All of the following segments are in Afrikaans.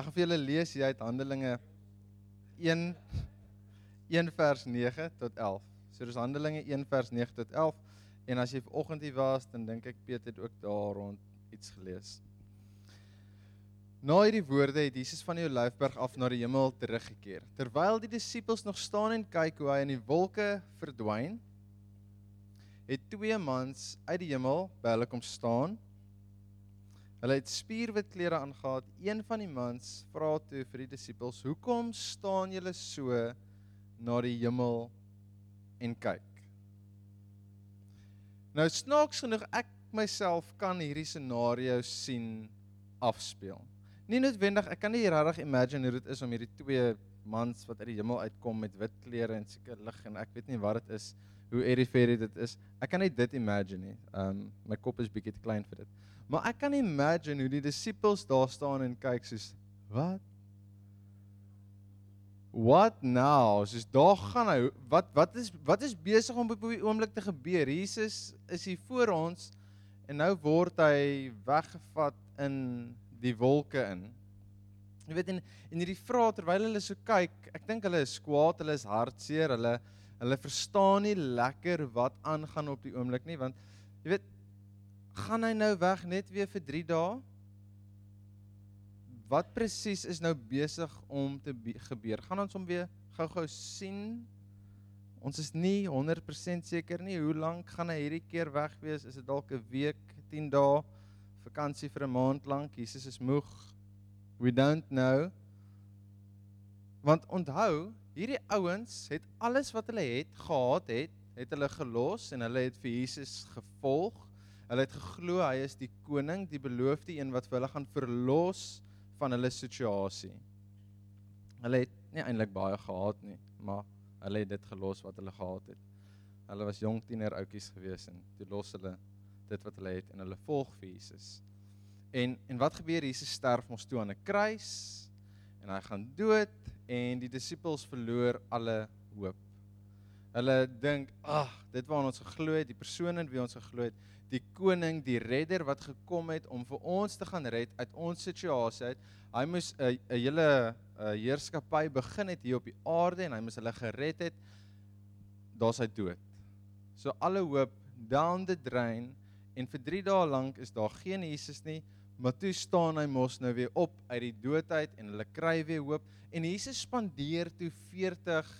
Ek gaan vir julle lees hier uit Handelinge 1 1 vers 9 tot 11. So dis Handelinge 1 vers 9 tot 11 en as jy vanoggend hier was, dan dink ek Peter het ook daar rond iets gelees. Na hierdie woorde het Jesus van die Olyfberg af na die hemel teruggekeer. Terwyl die disippels nog staan en kyk hoe hy in die wolke verdwyn, het twee mans uit die hemel by hulle kom staan. Hulle het spierwit klere aangetree. Een van die mans vra toe vir die disippels: "Hoekom staan julle so na die hemel en kyk. Nou snaaks genoeg ek myself kan hierdie scenario sien afspeel. Nie noodwendig, ek kan nie regtig imagine hoe dit is om hierdie twee mans wat uit die hemel uitkom met wit klere en seker lig en ek weet nie wat dit is, hoe airy fairy dit is. Ek kan net dit imagine nie. Um my kop is bietjie te klein vir dit. Maar ek kan imagine hoe die disippels daar staan en kyk soos wat What now? Soos daar gaan hy. Wat wat is wat is besig om op die oomblik te gebeur? Jesus is hier voor ons en nou word hy weggevat in die wolke in. Jy weet en en hierdie vrae terwyl hulle so kyk, ek dink hulle is kwaad, hulle is hartseer, hulle hulle verstaan nie lekker wat aangaan op die oomblik nie want jy weet gaan hy nou weg net weer vir 3 dae? wat presies is nou besig om te gebeur? Gaan ons hom weer gou-gou sien? Ons is nie 100% seker nie hoe lank gaan hy hierdie keer weg wees. Is dit dalk 'n week, 10 dae, vakansie vir 'n maand lank? Jesus is moeg. We don't know. Want onthou, hierdie ouens het alles wat hulle het gehad het, het hulle gelos en hulle het vir Jesus gevolg. Hulle het geglo hy is die koning, die beloofde een wat vir hulle gaan verlos van hulle situasie. Hulle het nie eintlik baie gehad nie, maar hulle het dit gelos wat hulle gehad het. Hulle was jong tiener ouetjies gewees en toe los hulle dit wat hulle het en hulle volg vir Jesus. En en wat gebeur? Jesus sterf mos toe aan 'n kruis en hy gaan dood en die disippels verloor alle hoop. Hulle dink, "Ag, dit waarna ons geglo het, die persoon in wie ons geglo het, die koning, die redder wat gekom het om vir ons te gaan red uit ons situasie uit. Hy moes 'n 'n hele heerskappy begin het hier op die aarde en hy moes hulle gered het. Daar's hy dood. So alle hoop down the drain en vir 3 dae lank is daar geen Jesus nie. Maar toe staan hy mos nou weer op uit die dood uit en hulle kry weer hoop. En Jesus spandeer toe 40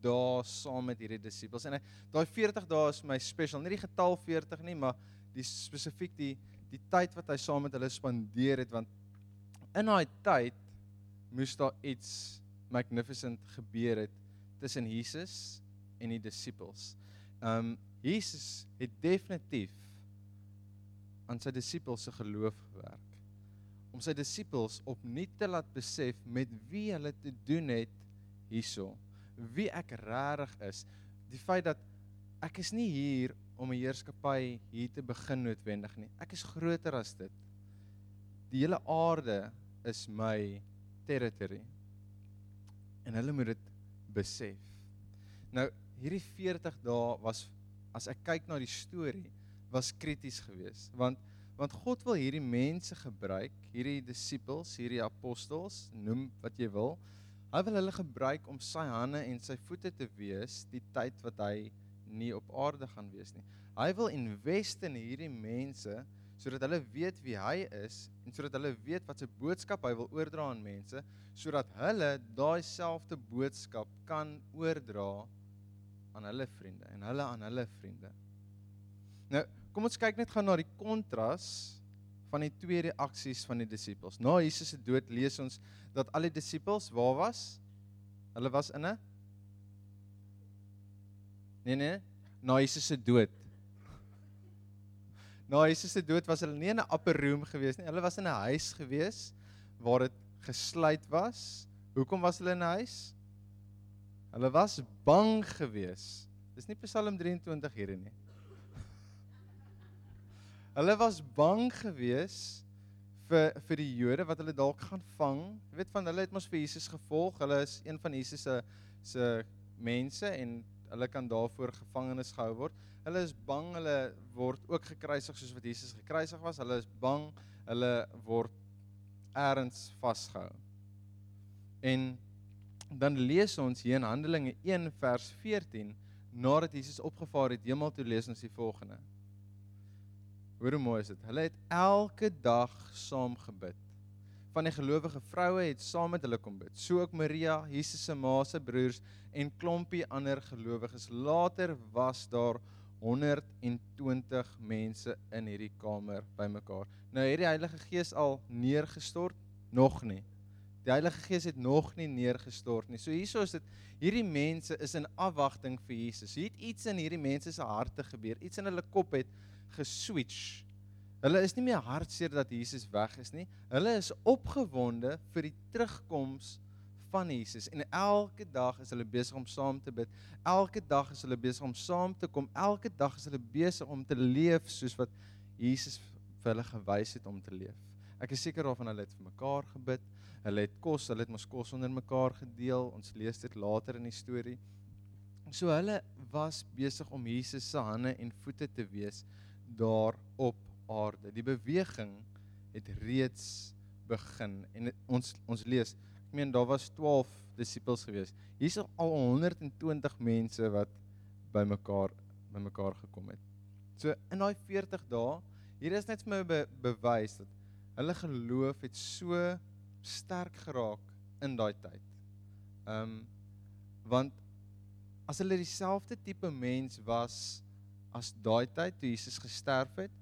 dae saam met hierdie disippels. En daai 40 dae is my special. Nie die getal 40 nie maar die spesifiek die die tyd wat hy saam met hulle spandeer het. Want in daai tyd moes daar iets magnificent gebeur het tussen Jesus en die disippels. Um Jesus het definitief aan sy disippels se geloof gewerk om sy disippels opnuut te laat besef met wie hulle te doen het hierso wie ek regtig is die feit dat ek is nie hier om 'n heerskappy hier te begin noodwendig nie. Ek is groter as dit. Die hele aarde is my territory. En hulle moet dit besef. Nou hierdie 40 dae was as ek kyk na die storie was krities geweest want want God wil hierdie mense gebruik, hierdie disippels, hierdie apostels, noem wat jy wil. Hy wil hulle gebruik om sy hande en sy voete te wees die tyd wat hy nie op aarde gaan wees nie. Hy wil invest in hierdie mense sodat hulle weet wie hy is en sodat hulle weet wat se boodskap hy wil oordra aan mense sodat hulle daai selfde boodskap kan oordra aan hulle vriende en hulle aan hulle vriende. Nou, kom ons kyk net gou na die kontras van die twee reaksies van die disippels. Na Jesus se dood lees ons dat al die disippels waar was? Hulle was in 'n Nee nee, na Jesus se dood. Na Jesus se dood was hulle nie in 'n upper room gewees nie. Hulle was in 'n huis gewees waar dit gesluit was. Hoekom was hulle in 'n huis? Hulle was bang gewees. Dis nie Psalm 23 hierdie nie. Hulle was bang gewees vir vir die Jode wat hulle dalk gaan vang. Jy weet van hulle het mos vir Jesus gevolg. Hulle is een van Jesus se se mense en hulle kan daarvoor gevangenes gehou word. Hulle is bang hulle word ook gekruisig soos wat Jesus gekruisig was. Hulle is bang hulle word ergens vasgehou. En dan lees ons hier in Handelinge 1 vers 14 nadat Jesus opgevaar het hemel toe lees ons die volgende. Hoe mooi is dit? Hulle het elke dag saam gebid. Van die gelowige vroue het saam met hulle kom bid. So ook Maria, Jesus se ma se broers en klompie ander gelowiges. Later was daar 120 mense in hierdie kamer bymekaar. Nou het die Heilige Gees al neergestort? Nog nie. Die Heilige Gees het nog nie neergestort nie. So hieso is dit hierdie mense is in afwagting vir Jesus. Hier het iets in hierdie mense se harte gebeur. Iets in hulle kop het geswitch. Hulle is nie meer hartseer dat Jesus weg is nie. Hulle is opgewonde vir die terugkoms van Jesus en elke dag is hulle besig om saam te bid. Elke dag is hulle besig om saam te kom. Elke dag is hulle besig om te leef soos wat Jesus vir hulle gewys het om te leef. Ek is seker daarvan hulle het vir mekaar gebid. Hulle het kos, hulle het mos kos onder mekaar gedeel. Ons lees dit later in die storie. So hulle was besig om Jesus se hande en voete te wees daar op aarde. Die beweging het reeds begin en het, ons ons lees, ek meen daar was 12 disippels gewees. Hier's al 120 mense wat bymekaar bymekaar gekom het. So in daai 40 dae, hier is net vir my be, bewys dat hulle geloof het so sterk geraak in daai tyd. Ehm um, want as hulle dieselfde tipe mens was as daai tyd toe Jesus gesterf het,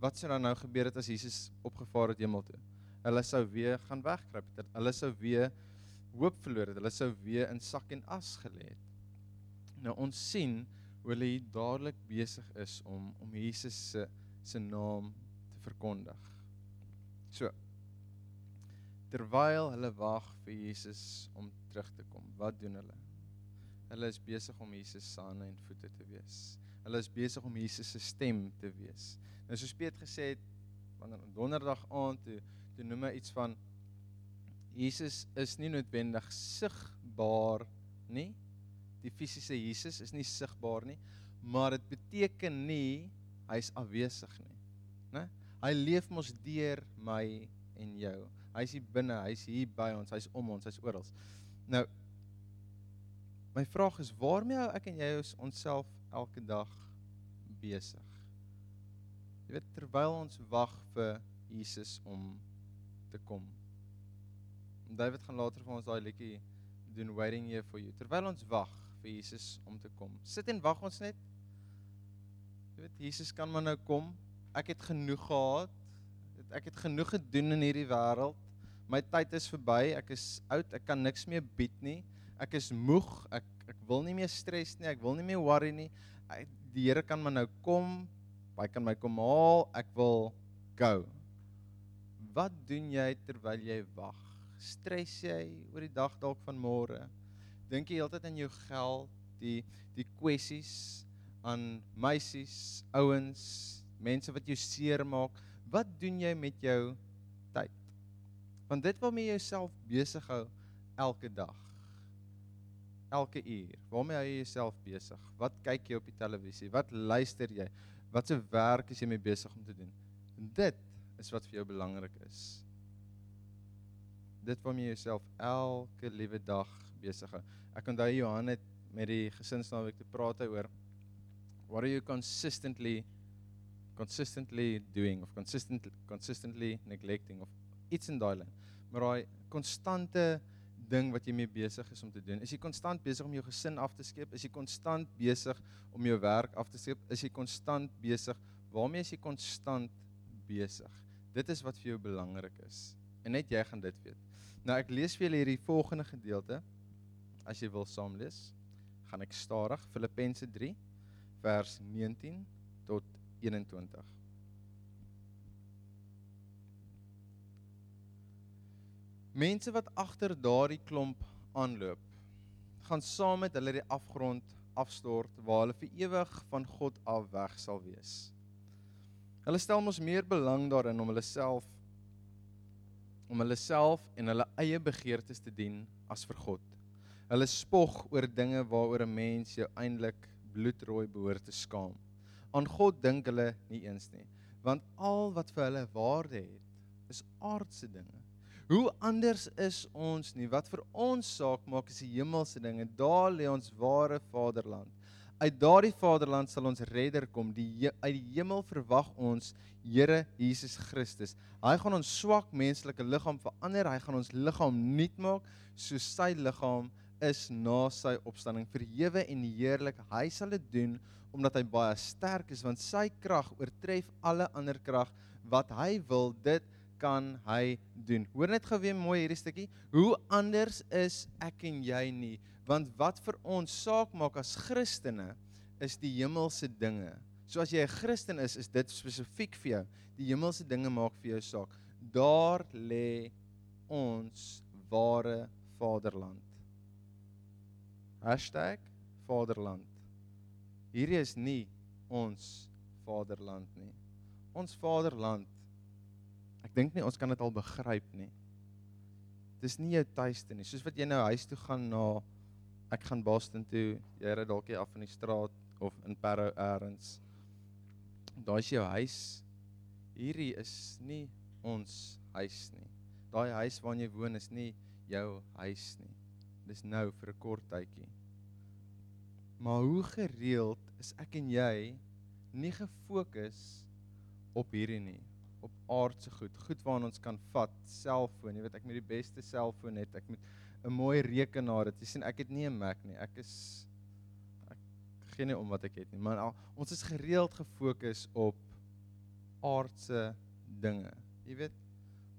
wat sou dan nou gebeur het as Jesus opgevaar het hemel toe? Hulle sou weer gaan wegkruip het. Hulle sou weer hoop verloor het. Hulle sou weer in sak en as gelê het. Nou ons sien hoe hulle hier dadelik besig is om om Jesus se se naam te verkondig. So terwyl hulle wag vir Jesus om terug te kom. Wat doen hulle? Hulle is besig om Jesus se hande en voete te wees. Hulle is besig om Jesus se stem te wees. Nou soos Piet gesê het wanneer donderdag aand toe toe noem hy iets van Jesus is nie noodwendig sigbaar nie. Die fisiese Jesus is nie sigbaar nie, maar dit beteken nie hy's afwesig nie, né? Hy leef mos deur my en jou. Hy's hier binne, hy's hier by ons, hy's om ons, hy's oral. Nou my vraag is waarmee hou ek en jy onsself elke dag besig? Jy weet terwyl ons wag vir Jesus om te kom. En David gaan later vir ons daai liedjie doen waiting here for you. Terwyl ons wag vir Jesus om te kom. Sit en wag ons net. Jy weet Jesus kan maar nou kom. Ek het genoeg gehad ek het genoeg gedoen in hierdie wêreld. My tyd is verby. Ek is oud. Ek kan niks meer bied nie. Ek is moeg. Ek wil nie meer stres nie. Ek wil nie meer worry nie. Die Here kan maar nou kom. Hy kan my kom haal. Ek wil go. Wat doen jy terwyl jy wag? Stres jy oor die dag dalk van môre? Dink jy heeltyd aan jou geld, die die kwessies aan meisies, ouens, mense wat jou seermaak? Wat doen jy met jou tyd? Want dit waarmee jy jouself besig hou elke dag. Elke uur. Waarmee hou jy jouself besig? Wat kyk jy op die televisie? Wat luister jy? Watse werk is jy mee besig om te doen? En dit is wat vir jou belangrik is. Dit waarmee jy jouself elke liewe dag besig hou. Ek onthou Johan het met die gesinsnaweek te praat oor what are you consistently consistently doing of consistently consistently neglecting of iets in daai lyn. Maar daai konstante ding wat jy mee besig is om te doen. Is jy konstant besig om jou gesin af te skep? Is jy konstant besig om jou werk af te skep? Is jy konstant besig? Waarmee is jy konstant besig? Dit is wat vir jou belangrik is. En net jy gaan dit weet. Nou ek lees vir julle hierdie volgende gedeelte. As jy wil saam lees, gaan ek stadig Filippense 3 vers 19 tot 21. Mense wat agter daardie klomp aanloop, gaan saam met hulle die afgrond afstort waar hulle vir ewig van God af weg sal wees. Hulle stel mos meer belang daarin om hulle self om hulle self en hulle eie begeertes te dien as vir God. Hulle spog oor dinge waaroor 'n mens jou eintlik bloedrooi behoort te skaam aan God dink hulle nie eens nie. Want al wat vir hulle waarde het, is aardse dinge. Hoe anders is ons nie? Wat vir ons saak maak is die hemelse dinge. Daar lê ons ware vaderland. Uit daardie vaderland sal ons redder kom. Die uit die hemel verwag ons Here Jesus Christus. Hy gaan ons swak menslike liggaam verander. Hy gaan ons liggaam nuut maak soos sy liggaam is na sy opstanding verhewe en heerlik. Hy sal dit doen omdat hy baie sterk is want sy krag oortref alle ander krag wat hy wil dit kan hy doen. Hoor net gou weer mooi hierdie stukkie. Hoe anders is ek en jy nie? Want wat vir ons saak maak as Christene is die hemelse dinge. So as jy 'n Christen is, is dit spesifiek vir jou. Die hemelse dinge maak vir jou saak. Daar lê ons ware vaderland. #vaderland. Hierdie is nie ons vaderland nie. Ons vaderland. Ek dink nie ons kan dit al begryp nie. Dis nie jou tuiste nie. Soos wat jy nou huis toe gaan na ek gaan Boston toe, jy ry dalk hier af in die straat of in Parow eers. Daai is jou huis. Hierdie is nie ons huis nie. Daai huis waarin jy woon is nie jou huis nie. Dis nou vir 'n kort tydjie. Maar hoe gereeld is ek en jy nie gefokus op hierdie nie, op aardse goed, goed waarna ons kan vat, selfoon, jy weet ek met die beste selfoon het, ek met 'n mooi rekenaar het. Jy sien ek het nie 'n Mac nie. Ek is ek gee nie om wat ek het nie, maar al, ons is gereeld gefokus op aardse dinge. Jy weet,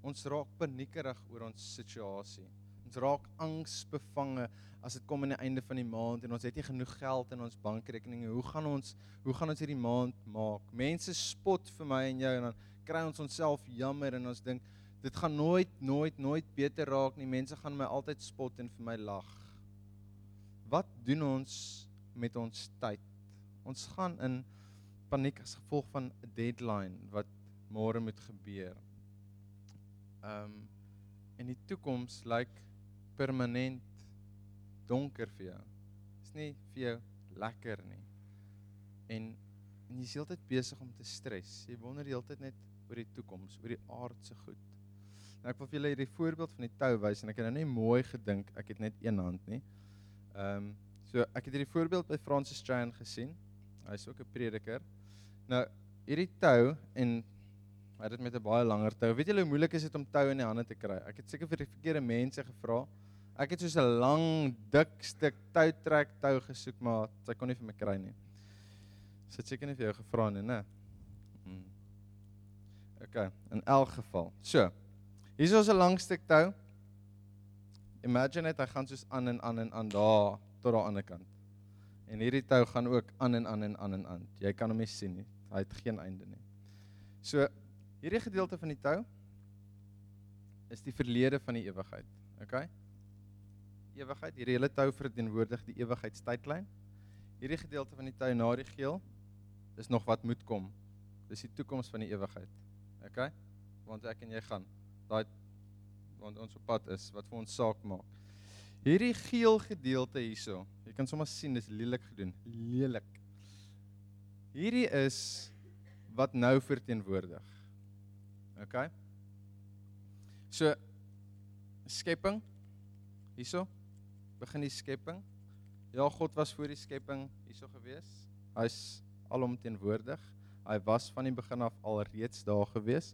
ons raak paniekerig oor ons situasie. Ons raak angsbevange as dit kom aan die einde van die maand en ons het nie genoeg geld in ons bankrekeninge. Hoe gaan ons hoe gaan ons hierdie maand maak? Mense spot vir my en jou en dan kry ons onsself jammer en ons dink dit gaan nooit nooit nooit beter raak nie. Mense gaan my altyd spot en vir my lag. Wat doen ons met ons tyd? Ons gaan in paniek as gevolg van 'n deadline wat môre moet gebeur. Ehm um, en die toekoms lyk like permanent donker vir jou. Dis nie vir jou lekker nie. En en jy is heeltyd besig om te stres. Jy wonder heeltyd net oor die toekoms, oor die aardse goed. Nou ek wil vir julle hierdie voorbeeld van die tou wys en ek het nou net mooi gedink, ek het net een hand nie. Ehm um, so ek het hierdie voorbeeld by Francis Chan gesien. Hy's ook 'n prediker. Nou hierdie tou en hy het dit met 'n baie langer tou. Weet julle hoe moeilik is dit om tou in die hande te kry? Ek het seker vir die verkeerde mense gevra. Ek het soos 'n lang, dik stuk tou trek tou gesoek, maar sy kon nie vir my kry nie. Sit seker nie vir jou gevra nie, né? Hmm. OK, in elk geval. So. Hier is ons 'n lang stuk tou. Imagine net hy gaan soos aan en aan en aan daar tot aan die ander kant. En hierdie tou gaan ook aan en aan en aan en aan. Jy kan hom nie sien nie. Hy het geen einde nie. So, hierdie gedeelte van die tou is die verlede van die ewigheid. OK? ewigheid. Hierdie hele tou verteenwoordig die ewigheidstydlyn. Hierdie gedeelte van die tou na die geel is nog wat moet kom. Dis die toekoms van die ewigheid. OK? Want ek en jy gaan daai want ons op pad is wat vir ons saak maak. Hierdie geel gedeelte hierso, jy kan sommer sien dis lelik gedoen, lelik. Hierdie is wat nou verteenwoordig. OK? So skepping hierso begin die skepping. Ja, God was voor die skepping hierso gewees. Hy's alomteenwoordig. Hy was van die begin af al reeds daar gewees.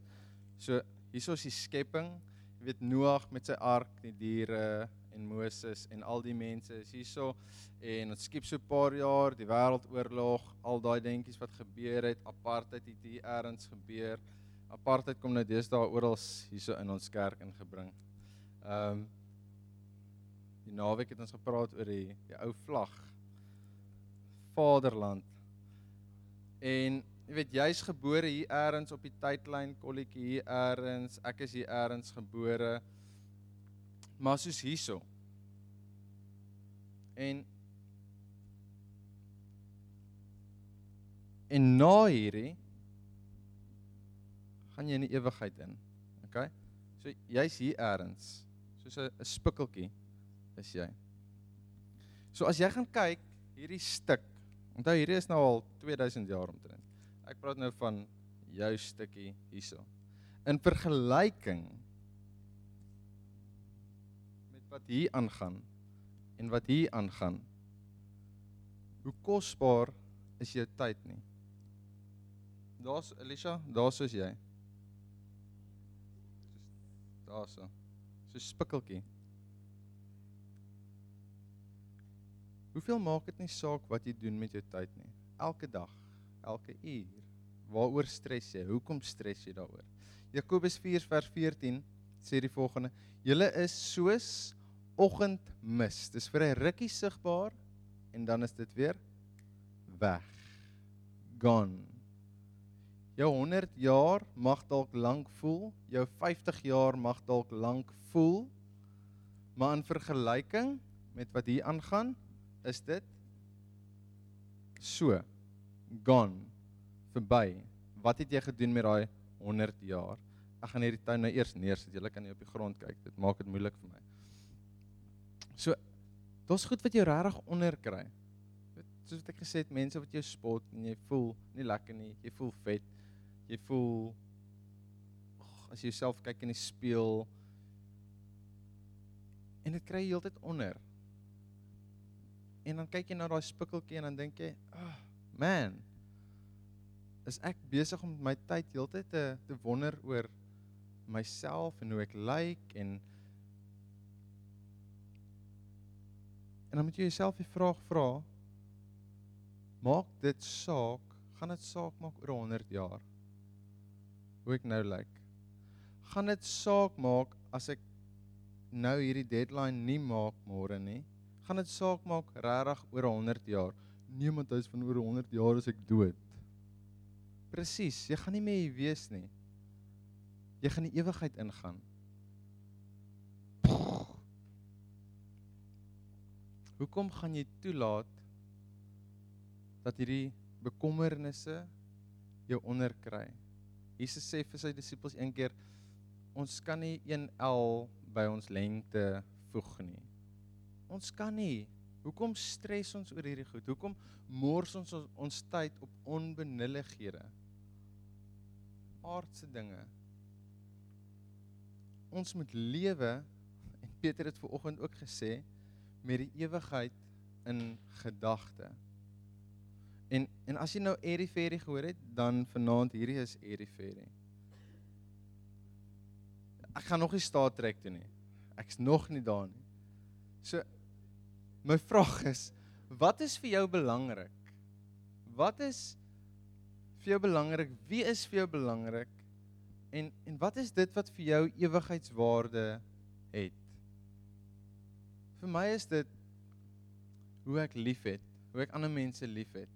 So hierso is die skepping. Jy weet Noag met sy ark, die diere en Moses en al die mense is hierso en dit skep so 'n paar jaar die wêreldoorlog, al daai dingetjies wat gebeur het, apartheid het hier eers gebeur. Apartheid kom nou deesdae oral hierso in ons kerk ingebring. Ehm um, Die naweek het ons gepraat oor die die ou vlag. Vaderland. En jy weet jy's gebore hier eers op die tydlyn kolletjie hier eers. Ek is hier eers gebore. Maar soos hierso. En En na hierdie gaan jy in die ewigheid in. OK? So jy's hier eers soos 'n spikkeltjie is jy. So as jy gaan kyk hierdie stuk, onthou hierdie is nou al 2000 jaar omtrent. Ek praat nou van jou stukkie hierso. In vergelyking wat hier aangaan en wat hier aangaan. Hoe kosbaar is jou tyd nie? Daar's Elisha, daar's soos jy. Daar's so. So spikkeltjie. Hoeveel maak dit nie saak wat jy doen met jou tyd nie? Elke dag, elke uur. Waaroor stres jy? Hoekom stres jy daaroor? Jakobus 4 vers 14 sê die volgende: Julle is soos oggendmis. Dis vir 'n rukkie sigbaar en dan is dit weer weg. Gone. Jou 100 jaar mag dalk lank voel, jou 50 jaar mag dalk lank voel, maar in vergelyking met wat hier aangaan, is dit so gone verby. Wat het jy gedoen met daai 100 jaar? Ek gaan hierdie tuin nou eers neersit. Jy kan nie op die grond kyk. Dit maak dit moeilik vir my. So daar's goed wat jy regtig onder kry. Soos wat ek gesê het, mense wat jou spot en jy voel nie lekker nie, jy voel vet. Jy voel oh, as jy jouself kyk in die spieël en dit kry jy heeltyd onder. En dan kyk jy na daai spikkeltjie en dan dink jy, "Ag, oh, man, is ek besig om my tyd heeltyd te te wonder oor myself en hoe ek lyk like en En dan moet jy jouself die vraag vra: Maak dit saak? Gaan dit saak maak oor 100 jaar? Hoe ek nou lyk? Gaan dit saak maak as ek nou hierdie deadline nie maak môre nie? Gaan dit saak maak regtig oor 100 jaar? Niemand is van oor 100 jaar as ek dood. Presies, jy gaan nie meer hier wees nie. Jy gaan die ewigheid ingaan. Hoekom gaan jy toelaat dat hierdie bekommernisse jou onderkry? Jesus sê vir sy disippels een keer ons kan nie 1L by ons lengte voeg nie. Ons kan nie. Hoekom stres ons oor hierdie goed? Hoekom mors ons ons, ons tyd op onbenullighede? Aardse dinge. Ons moet lewe en Peter het ver oggend ook gesê met die ewigheid in gedagte. En en as jy nou Airy Fairy gehoor het, dan vanaand hierdie is Airy Fairy. Ek gaan nog nie Star Trek toe nie. Ek's nog nie daar nie. So my vraag is, wat is vir jou belangrik? Wat is vir jou belangrik? Wie is vir jou belangrik? En en wat is dit wat vir jou ewigheidswaarde het? Vir my is dit hoe ek liefhet, hoe ek ander mense liefhet.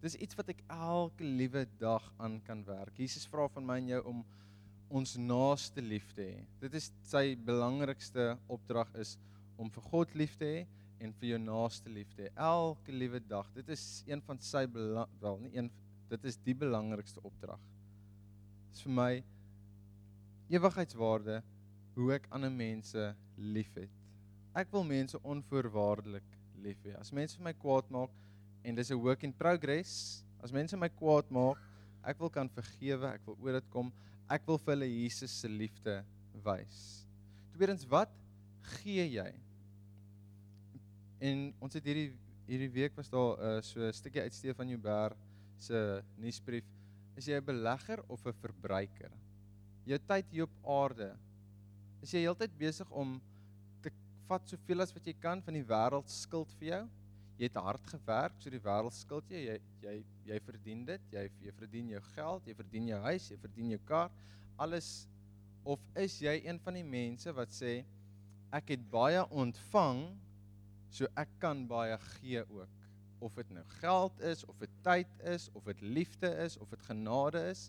Dis iets wat ek elke liewe dag aan kan werk. Jesus vra van my en jou om ons naaste lief te hê. Dit is sy belangrikste opdrag is om vir God lief te hê en vir jou naaste lief te hê. Elke liewe dag. Dit is een van sy wel, nie een dit is die belangrikste opdrag. Dit is vir my ewigheidswaarde hoe ek ander mense liefhet. Ek wil mense onvoorwaardelik lief hê. As mense vir my kwaad maak en dis 'n work in progress, as mense my kwaad maak, ek wil kan vergewe, ek wil oor dit kom. Ek wil vir hulle Jesus se liefde wys. Tweedens, wat gee jy? En ons het hierdie hierdie week was daar 'n uh, so 'n stukkie uit Stefan Joubert se nuusbrief. Is jy 'n belegger of 'n verbruiker? Jou tyd hier op aarde. Is jy heeltyd besig om vat soveel as wat jy kan van die wêreld skuld vir jou. Jy het hard gewerk, so die wêreld skuld jy, jy jy jy verdien dit. Jy jy verdien jou geld, jy verdien jou huis, jy verdien jou kar, alles of is jy een van die mense wat sê ek het baie ontvang, so ek kan baie gee ook. Of dit nou geld is, of dit tyd is, of dit liefde is, of dit genade is.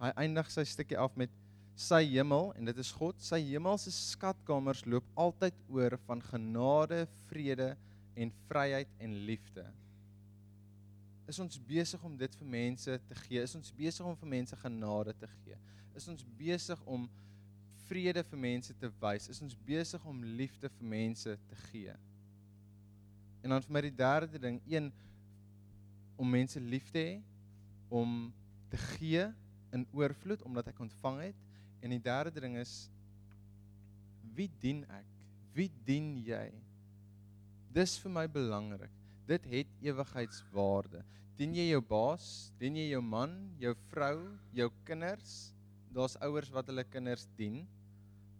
Hy eindig sy stukkie af met sy hemel en dit is God, sy hemelse skatkamers loop altyd oor van genade, vrede en vryheid en liefde. Is ons besig om dit vir mense te gee? Is ons besig om vir mense genade te gee? Is ons besig om vrede vir mense te wys? Is ons besig om liefde vir mense te gee? En dan vir my die derde ding, een om mense lief te hê, om te gee in oorvloed omdat ek ontvang het En die derde ding is Wie dien ek? Wie dien jy? Dis vir my belangrik. Dit het ewigheidswaarde. Dien jy jou baas? Dien jy jou man, jou vrou, jou kinders? Daar's ouers wat hulle kinders dien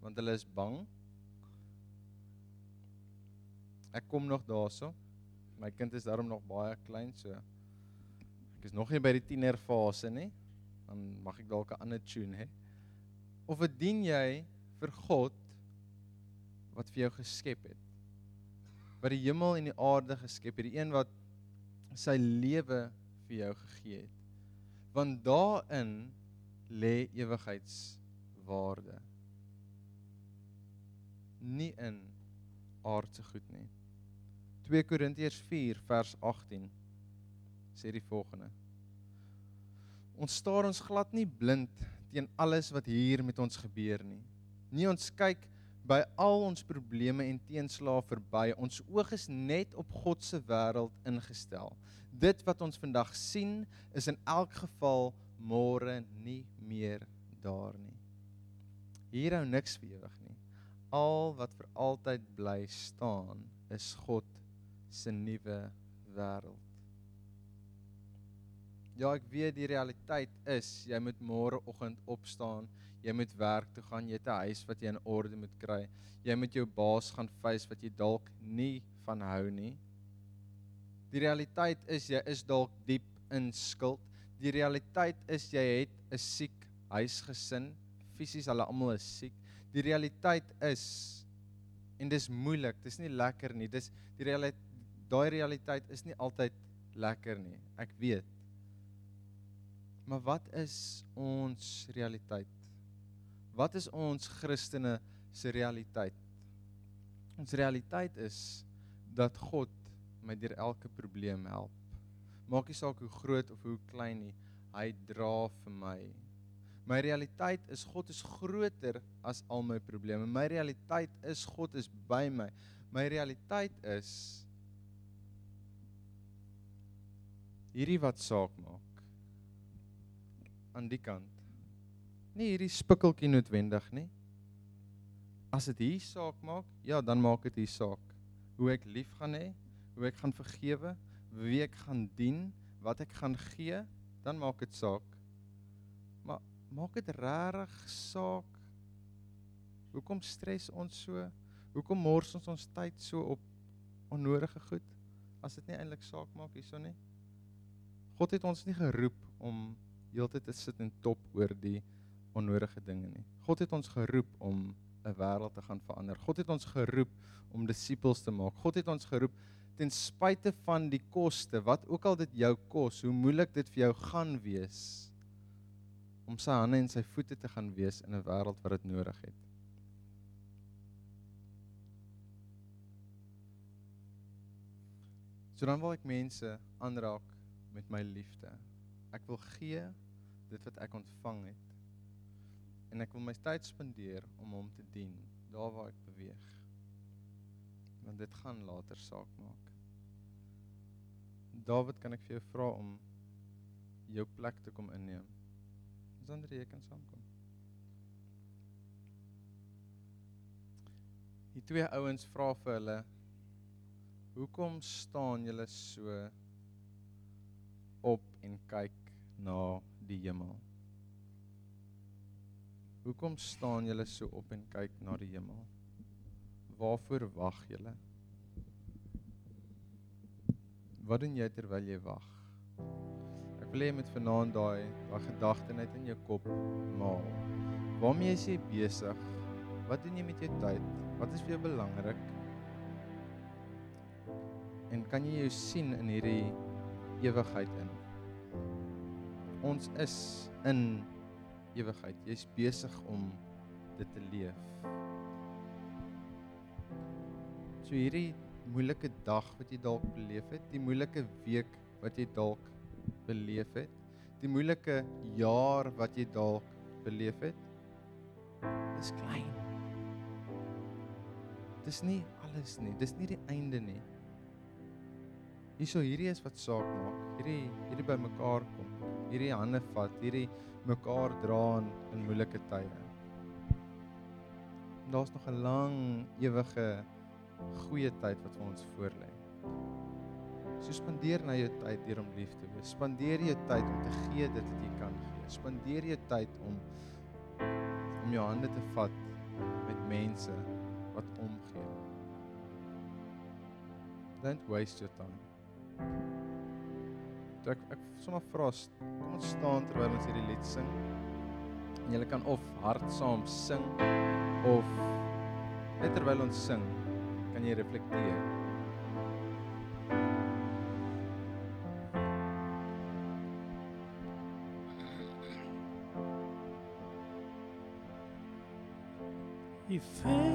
want hulle is bang. Ek kom nog daarso. My kind is daarom nog baie klein so. Ek is nog nie by die tienerfase nie. Dan mag ek dalk 'n ander tune hê. Of wat dien jy vir God wat vir jou geskep het? Wat die hemel en die aarde geskep het, die een wat sy lewe vir jou gegee het. Want daarin lê ewigheidswaarde. Nie in aardse goed nie. 2 Korintiërs 4 vers 18 sê die volgende: Ons staar ons glad nie blind teen alles wat hier met ons gebeur nie. Nie ons kyk by al ons probleme en teenslae verby. Ons oog is net op God se wêreld ingestel. Dit wat ons vandag sien, is in elk geval môre nie meer daar nie. Hier hou niks vir ewig. Al wat vir altyd bly staan, is God se nuwe wêreld. Ja, ek weet die realiteit is jy moet môreoggend opstaan, jy moet werk toe gaan, jy het 'n huis wat jy in orde moet kry. Jy moet jou baas gaan face wat jy dalk nie van hou nie. Die realiteit is jy is dalk diep in skuld. Die realiteit is jy het 'n siek huisgesin, fisies hulle almal is siek. Die realiteit is en dis moeilik, dis nie lekker nie. Dis die realiteit daai realiteit is nie altyd lekker nie. Ek weet. Maar wat is ons realiteit? Wat is ons Christene se realiteit? Ons realiteit is dat God my deur elke probleem help. Maak nie saak hoe groot of hoe klein nie, hy dra vir my. My realiteit is God is groter as al my probleme. My realiteit is God is by my. My realiteit is hierdie wat saak maak aan die kant nie hierdie spikkeltjie noodwendig nie as dit hier saak maak ja dan maak dit hier saak hoe ek lief gaan hê hoe ek gaan vergewe wie ek gaan dien wat ek gaan gee dan maak dit saak maak dit regtig saak hoekom stres ons so hoekom mors ons ons tyd so op onnodige goed as dit nie eintlik saak maak hierso nie God het ons nie geroep om heeltyd te sit en top oor die onnodige dinge nie. God het ons geroep om 'n wêreld te gaan verander. God het ons geroep om disippels te maak. God het ons geroep ten spyte van die koste, wat ook al dit jou kos, hoe moeilik dit vir jou gaan wees om sy hande en sy voete te gaan wees in 'n wêreld wat dit nodig het. So dan wil ek mense aanraak met my liefde. Ek wil gee dit wat ek ontvang het. En ek wil my tyd spandeer om hom te dien daar waar ek beweeg. Want dit gaan later saak maak. David, kan ek vir jou vra om jou plek te kom inneem? Sonder jy kan saamkom. Die twee ouens vra vir hulle: "Hoekom staan julle so op en kyk na die hemel. Hoekom staan julle so op en kyk na die hemel? Waarvoor wag julle? Wat doen jy terwyl jy wag? Wil hê jy moet vanaand daai daai gedagte net in jou kop maal. Waarmee is jy besig? Wat doen jy met jou tyd? Wat is vir jou belangrik? En kan jy jou sien in hierdie ewigheid in. Ons is in ewigheid. Jy's besig om dit te leef. So hierdie moeilike dag wat jy dalk beleef het, die moeilike week wat jy dalk beleef het, die moeilike jaar wat jy dalk beleef het, is klein. Dis nie alles nie. Dis nie die einde nie. Hierso hierdie is wat saak maak. Hierdie hierdie by mekaar kom. Hierdie hande vat, hierdie mekaar dra in, in moeilike tye. Daar's nog 'n lang ewige goeie tyd wat vir ons voorlê. So spandeer na jou tyd deur om lief te wees. Spandeer jou tyd om te gee dit wat jy kan gee. Spandeer jou tyd om om jou hande te vat met mense wat omgee. Don't waste your time. Toe ek ek sommer vra, kom ons staan terwyl ons hierdie lied sing. En jy kan of hard saam sing of net terwyl ons sing, kan jy reflekteer. fail.